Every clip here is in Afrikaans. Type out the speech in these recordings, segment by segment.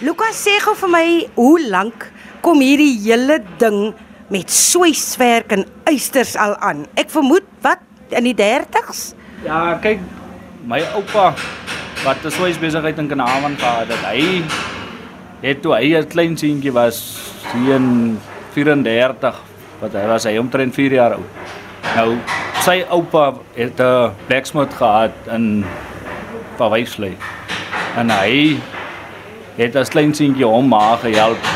Lukas sê gou vir my, hoe lank kom hierdie hele ding met sweiswerk en eisters al aan? Ek vermoed wat in die 30s? Ja, kyk, my oupa wat 'n sweis besigheid in Kanavan gehad het, hy het toe hy 'n klein seentjie was, hier in 34, wat hy was hy omtrent 4 jaar oud. Nou, sy oupa het 'n blacksmith gehad in Pawysley. En hy het as klein seentjie hom maar gehelp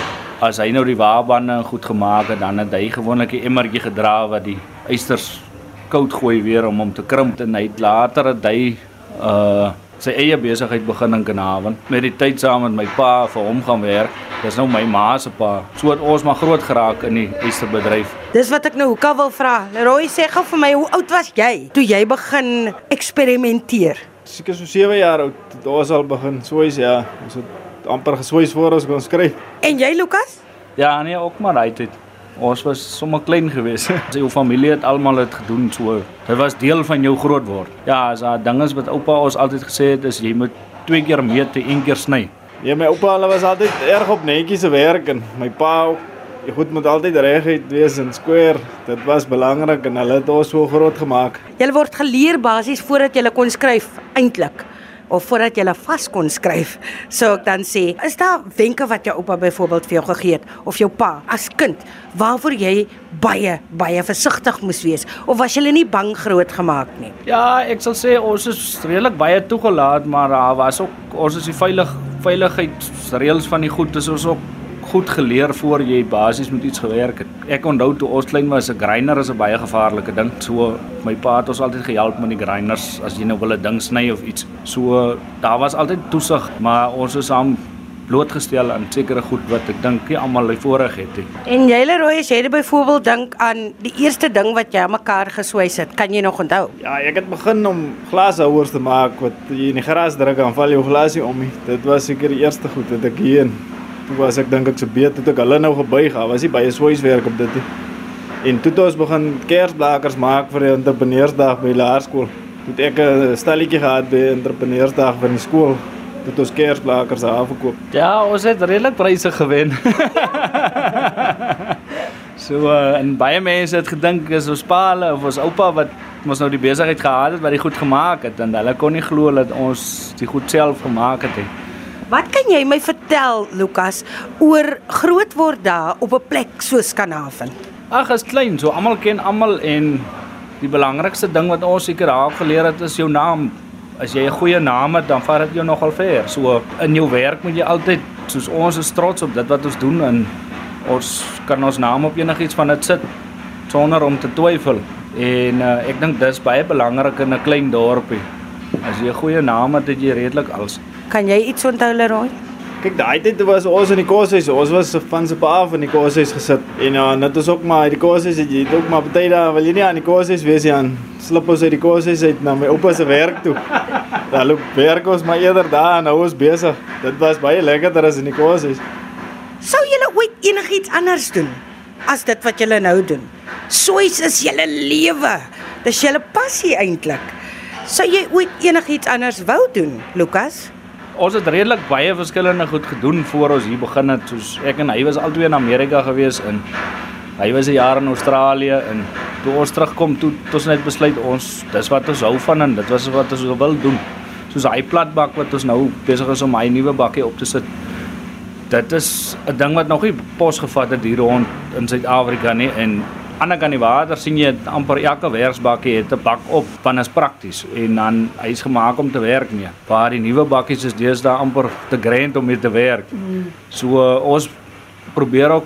as hy nou die waarbande goed gemaak het, dan het hy gewoonlik 'n emmertjie gedra wat die eisters koud gooi weer om hom te krimp en hy het later het hy uh sy eie besigheid begin in Kanavan met die tyd saam met my pa vir hom gaan werk. Dis nou my ma se pa. So het ons maar groot geraak in die eisterbedryf. Dis wat ek nou hoeka wil vra. Leroy sê gou vir my, hoe oud was jy toe jy begin eksperimenteer? Seker so 7 jaar oud. Daar was al begin sweis ja. Ons het amper gesweis voor ons kon skryf. En jy Lukas? Ja, nee, ook maar hy het ons was sommer klein geweest. Sy familie het almal dit gedoen so. Dit was deel van jou groot word. Ja, as daar dinge is wat oupa ons altyd gesê het is jy moet twee keer meet en een keer sny. Ja, my oupa hulle was altyd erg op netjies se werk en my pa ook. Jy goed moet altyd reguit wees en square. Dit was belangrik en hulle het ons so groot gemaak. Jy word geleer basies voordat jy kon skryf eintlik of voordat jy vas kon skryf. So ek dan sê, is daar wenke wat jou oupa byvoorbeeld vir jou gegee het of jou pa as kind waarvoor jy baie baie versigtig moes wees of was jy nie bang groot gemaak nie? Ja, ek sal sê ons is redelik baie toegelaat, maar daar was ook ons is die veilig veiligheidsreëls van die goed is ons ook goed geleer voor jy basies met iets gewerk het. Ek onthou toe ons klein was, 'n grinder is 'n baie gevaarlike ding. So my pa het ons altyd gehelp met die grinders as jy nou wil 'n ding sny of iets. So daar was altyd toesig, maar ons is aan blootgestel aan sekere goed wat ek dink nie almal hy voorreg het nie. En jy Leroy, as jy byvoorbeeld dink aan die eerste ding wat jy aan mekaar geswys het, kan jy nog onthou? Ja, ek het begin om glashouers te maak wat jy in die gras druk en val jou glasie om. Dit was seker die eerste goed wat ek hier Toe was ek dink ek so beter toe ek hulle nou gebuig het. Was nie baie sweiswerk op dit nie. En toe het ons begin kersblakers maak vir die entrepreneursdag by laerskool. Toe ek 'n stalletjie gehad by entrepreneursdag van die skool. Toe het ons kersblakers afgekoop. Ja, ons het redelik pryse gewen. so uh, en baie mense het gedink is ons pa hulle of ons oupa wat ons nou die besigheid gehad het wat die goed gemaak het en hulle kon nie glo dat ons die goed self gemaak het nie. Wat kan jy my vertel, Lukas, oor groot word daar op 'n plek so Skandinawië? Ag, as klein, so almal ken almal en die belangrikste ding wat ons seker daar geleer het is jou naam. As jy 'n goeie naam het, dan vat dit jou nogal ver. So in jou werk moet jy altyd soos ons is trots op dit wat ons doen en ons kan ons naam op enigiets van dit sit sonder om te twyfel. En uh, ek dink dis baie belangrik in 'n klein dorpie. As jy 'n goeie naam het, het jy redelik alles. Kan jy iets onthou Leroy? Kyk, daai tyd was ons in die koshuis. Ons was van se pa af in die koshuis gesit. En ja, net is ook maar die koshuis het jy ook maar baie daar wil jy nie aan die koshuis wees nie aan. Slip ons uit die koshuis uit na my oupa se werk toe. Daar loop werk ons maar eerder daar en nou is besig. Dit was baie lekkerder as in die koshuis. Sou julle ooit enigiets anders doen as dit wat julle nou doen? Soos is julle lewe. Dis julle passie eintlik. Sou jy ooit enigiets anders wou doen, Lukas? Ons het redelik baie verskillende goed gedoen voor ons hier begin het. Soos ek en hy was albei in Amerika gewees en hy was 'n jaar in Australië en toe ons terugkom toe het ons net besluit ons dis wat ons hou van en dit was wat ons wil doen. Soos hy platbak wat ons nou besig is om hy nuwe bakkie op te sit. Dit is 'n ding wat nog nie pos gevat het hier rond in Suid-Afrika nie en ander kan die water sien jy amper elke werksbakkie het 'n bak op van is prakties en dan hy's gemaak om te werk mee. Waar die nuwe bakkies is deesdae amper te grand om mee te werk. Mm. So uh, ons probeer ook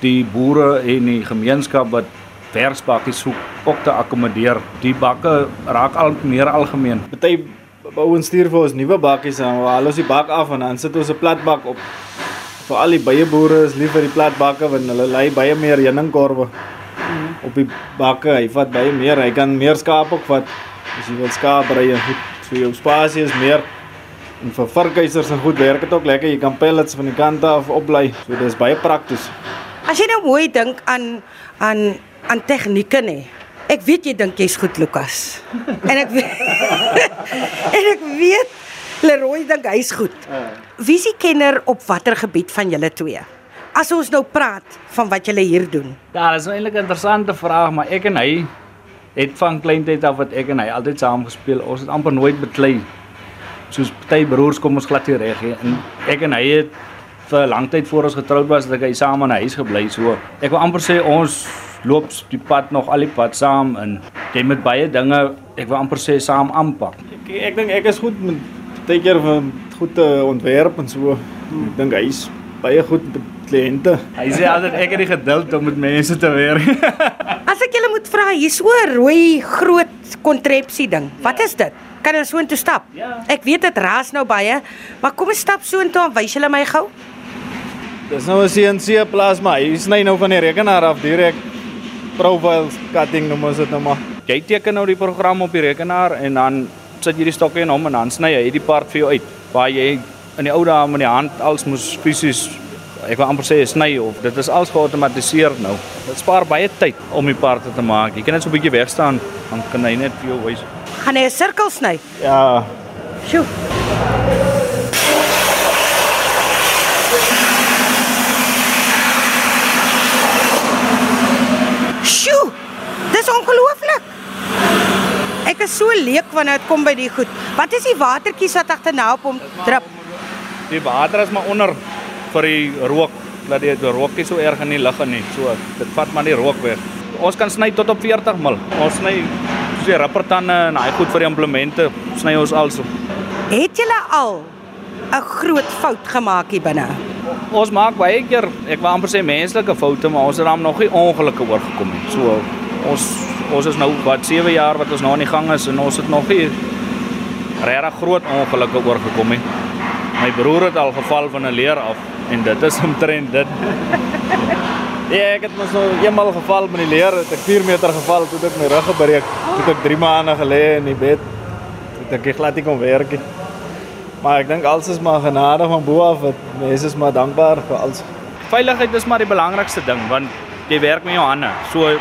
die boere en die gemeenskap wat werksbakkies soek ook te akkommodeer. Die bakke raak al meer algemeen. Party ouens stuur vir ons nuwe bakkies en hulle ons die bak af en dan sit ons 'n plat bak op. Vir al die baie boere is lief vir die plat bakke want hulle lei baie meer heuningkorwe op die bakke. Hy vat baie meer. Hy kan meer skaap ook vat. As jy wil skaap ry en goed, so jou spasie is meer. En vir varkhuisers en goed werk dit ook lekker. Jy kan pellets van die kante af oplei. So dis baie prakties. As jy nou mooi dink aan aan aan tegnieke nê. Ek weet jy dink jy's goed Lukas. en ek weet, en ek weet Leroy dink hy's goed. Wie is die kenner op watter gebied van julle twee? As ons nou praat van wat julle hier doen. Ja, dis nou eintlik 'n interessante vraag, maar ek en hy het van kleintyd af wat ek en hy altyd saam gespeel. Ons het amper nooit beklei. Soos party broers kom ons glad nie reg nie. En ek en hy het vir 'n lang tyd voor ons getroud was, dat hy saam in 'n huis gebly. So ek wil amper sê ons loop die pad nog al die pad saam en jy met baie dinge, ek wil amper sê saam aanpak. Ek ek dink ek is goed met baie keer van goed te ontwerp en so. Ek dink hy's baie goed met kliënte. Hy sê altyd ek het die geduld om met mense te werk. As ek julle moet vra, hier's so 'n rooi groot kontrepsie ding. Wat is dit? Kan ons soontoe stap? Ja. Ek weet dit raas nou baie, maar kom ons stap soontoe en wys julle my gou. Dis nou 'n CNC plasma. Hy sny nou van die rekenaar af direk profile cutting noem ons dit nou maar. Jy teken nou die program op die rekenaar en dan sit jy die stokke in hom en dan sny hy die part vir jou uit. Waar jy in die ou dae met die hand als moes fisies ek wil amper sê sny of dit is alles geautomatiseer nou. Dit spaar baie tyd om die parte te maak. Jy kan net so 'n bietjie wegstaan dan kan hy net vir jou wys. Gaan hy 'n sirkel sny? Ja, Sjoe. Sjoe. Dis ongelooflik. Ek is so leek wanneer dit kom by die goed. Wat is die watertjies wat agterna op hom drup? Die water is maar onder vir die rook dat die, die rook nie so erg in die lug in nie. So dit vat maar die rook weg. Ons kan sny tot op 40 mil. Ons sny soos die rippertande en daai goed vir die implemente sny ons also. Het julle al 'n groot fout gemaak hier binne? Ons maak baie keer, ek wou amper sê menslike foute, maar ons het dan nog nie ongelukke oorgekom nie. So ons ons is nou wat 7 jaar wat ons nou aan die gang is en ons het nog nie regtig groot ongelukke oorgekom nie. My broer het al geval van 'n leer af en dit is omtrent dit. Ja, ek het mos nou eenmal geval met die leer, het ek 4 meter geval toe ek my rug gebreek. Toe ek 3 maande gelê in die bed. Toe ek glad nie kon werk nie. Maar ek dink alles is maar genade van bo af. Mense is maar dankbaar vir alles. Veiligheid is maar die belangrikste ding want jy werk met jou hande. So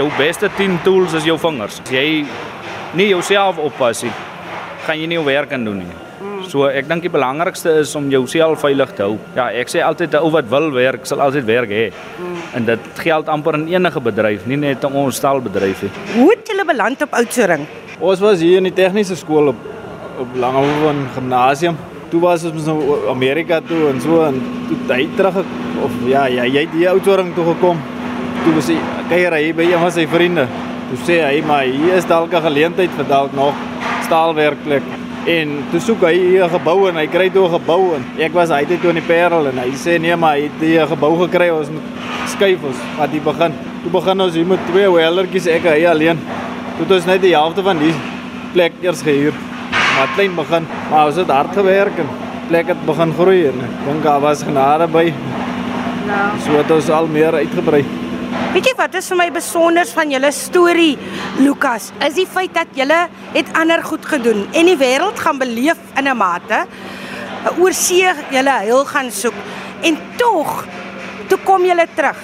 jou beste 10 tools is jou vingers. As jy nie jouself oppas nie, gaan jy nie jou werk kan doen nie. So ek dink die belangrikste is om jouself veilig te hou. Ja, ek sê altyd 'n ou wat wil werk, sal altyd werk hê. En dit geld amper in enige bedryf, nie net in ons stalbedryf nie. Hoe het julle beland op Oudtshoorn? Ons was hier in die tegniese skool op op Langhoven gimnasium. Toe was ons nou Amerika toe en so en toe hy terug of ja, ja, jy het hier Oudtshoorn toe gekom. Toe was hy kuier hy by een van sy vriende. Toe sê hy maar hier is dalk 'n geleentheid vir dalk nog staalwerkplek. En toe soek hy hier 'n gebou en hy kry toe 'n gebou en ek was hy het toe in die Parel en hy sê nee maar hy het 'n gebou gekry ons moet skuif ons wat hy begin. Toe begin ons hier met twee weldertjies ek hy alleen. Toe het ons net die helfte van die plek eers gehuur. Maar klein begin, maar ons het hard gewerk en plek het begin groei en ek dink daar was genade by. Nou. So het ons al meer uitgebrei. Weet jy wat is vir my besonder van julle storie, Lukas? Is die feit dat julle het ander goed gedoen en die wêreld gaan beleef in 'n mate. 'n Oorsee julle heil gaan soek en tog toe kom julle terug.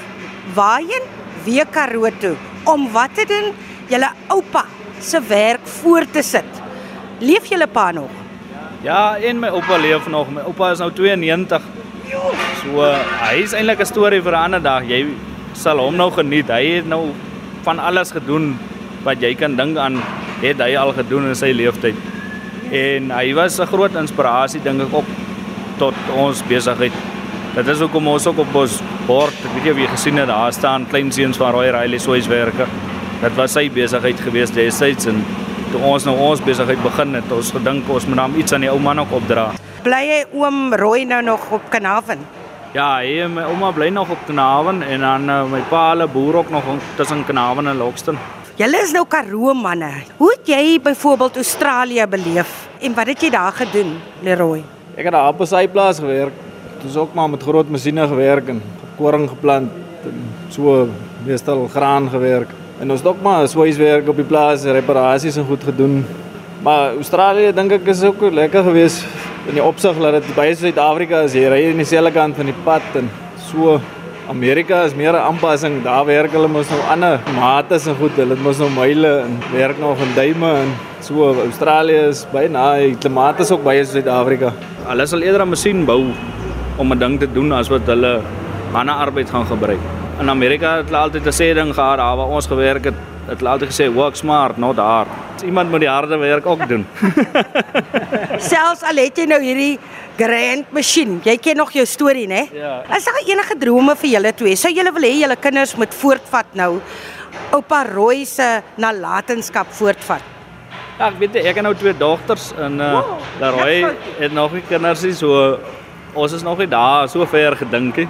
Waarheen? Weer Karoo toe om wat te doen? Julle oupa se werk voort te sit. Leef julle pa nog? Ja, en my oupa leef nog. My oupa is nou 92. So uh, hy is eintlik 'n storie vir 'n ander dag. Jy sal hom nou geniet. Hy het nou van alles gedoen wat jy kan dink aan, het hy al gedoen in sy lewenstyd. En hy was 'n groot inspirasie dink ek ook tot ons besigheid. Dit is hoekom ons ook op ons bord, ek weet jy gesien het, daar staan klein seuns van Roy Riley Soiswerke. Dit was sy besigheid gewees destyds en toe ons nou ons besigheid begin het, ons gedink ons moet hom iets aan die ou man ook opdra. Bly hy oom Roy nou nog op Kanaven? Ja, hy en my ouma bly nog op Kanaven en dan uh, my pa hulle boer ook nog tussen Kanaven en Lockston. Julle is nou Karoo manne. Hoe het jy byvoorbeeld Australië beleef en wat het jy daar gedoen, Leroy? Ek het daar op 'n syplaas gewerk. Dit is ook maar met groot masjiene gewerk en koring geplant en so meestal graan gewerk. En ons het ook maar swaiswerk op die plaas, reparasies en goed gedoen. Maar Australië dink ek is ook lekker geweest in die opsig dat dit baie Suid-Afrika is. Jy ry aan dieselfde kant van die pad en so Amerika is meer 'n aanpassing. Daar werk hulle mos nou ander mates en goed. Hulle mos nou myle en werk nog in duime en So Australië is baie na, die klimaat is ook baie Suid-Afrika. Hulle sal eerder 'n masjien bou om 'n ding te doen as wat hulle manne arbeid gaan gebruik. In Amerika het hulle altyd 'n sê ding gehad, daar waar ons gewerk het, het hulle altyd gesê work smart, not hard. Iemand moet die harde werk ook doen. Selfs al het jy nou hierdie grand masjien, jy ken nog jou storie, né? Ja. Is daar enige drome vir julle twee? Sou julle wil hê julle kinders moet voortvat nou oupa Roy se nalatenskap voortvat? Ja, ek weet ek het nou twee dogters en uh Wow, daar Roy het nog nie kinders nie, so ons is nog nie daar so ver gedink nie.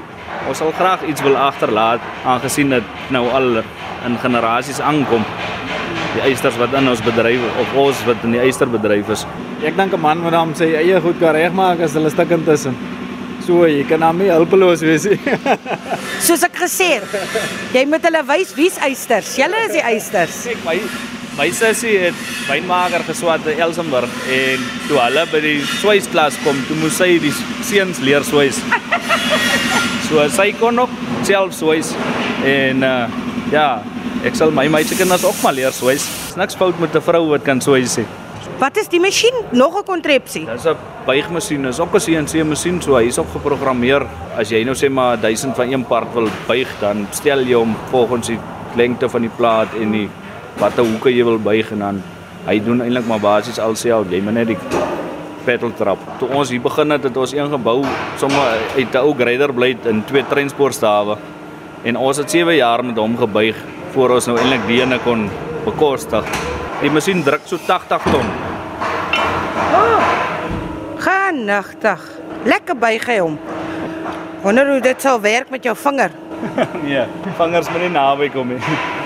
Ons sal graag iets wil agterlaat aangesien dit nou al in generasies aankom. Die eisters wat in ons bedryf of ons wat in die eisterbedryf is. Ek dink 'n man moet hom sy eie goed kan regmaak as hulle stik intussen. So jy kan hom nie hulpeloos wees nie. Soos ek gesê het, jy moet hulle wys wie's eisters. Julle is die eisters. Kyk my my sussie het wynmaker geswat in Elsenburg en toe hulle by die swysklas kom, toe moes sy die seuns leer swys. So sy kon ook self swys en uh ja, ek sal my meisie kinders ook maar leer swys. Dis niks fout met 'n vrou wat kan swys nie. Wat is die masjien? Nog 'n kontrepsie. Dis 'n buigmasjien, is ook 'n CNC masjien, so hy's ook geprogrammeer. As jy nou sê maar 1000 van een part wil buig, dan stel jy hom volgens die lengte van die plaat en die watter hoeke jy wil buig en dan hy doen eintlik maar basies al self. Jy moet net die pedal trap. Toe ons hier begin het, het ons een gebou sommer uit 'n ou grader blade in twee treinspoorstawe. En ons het 7 jaar met hom gebuig voor ons nou eintlik die ene kon bekostig. Die masjien druk so 80 ton. Genigtig. Lekker buig hy hom. Wonder hoe dit sal werk met jou vinger. Nee, vingers moet nie naby kom nie.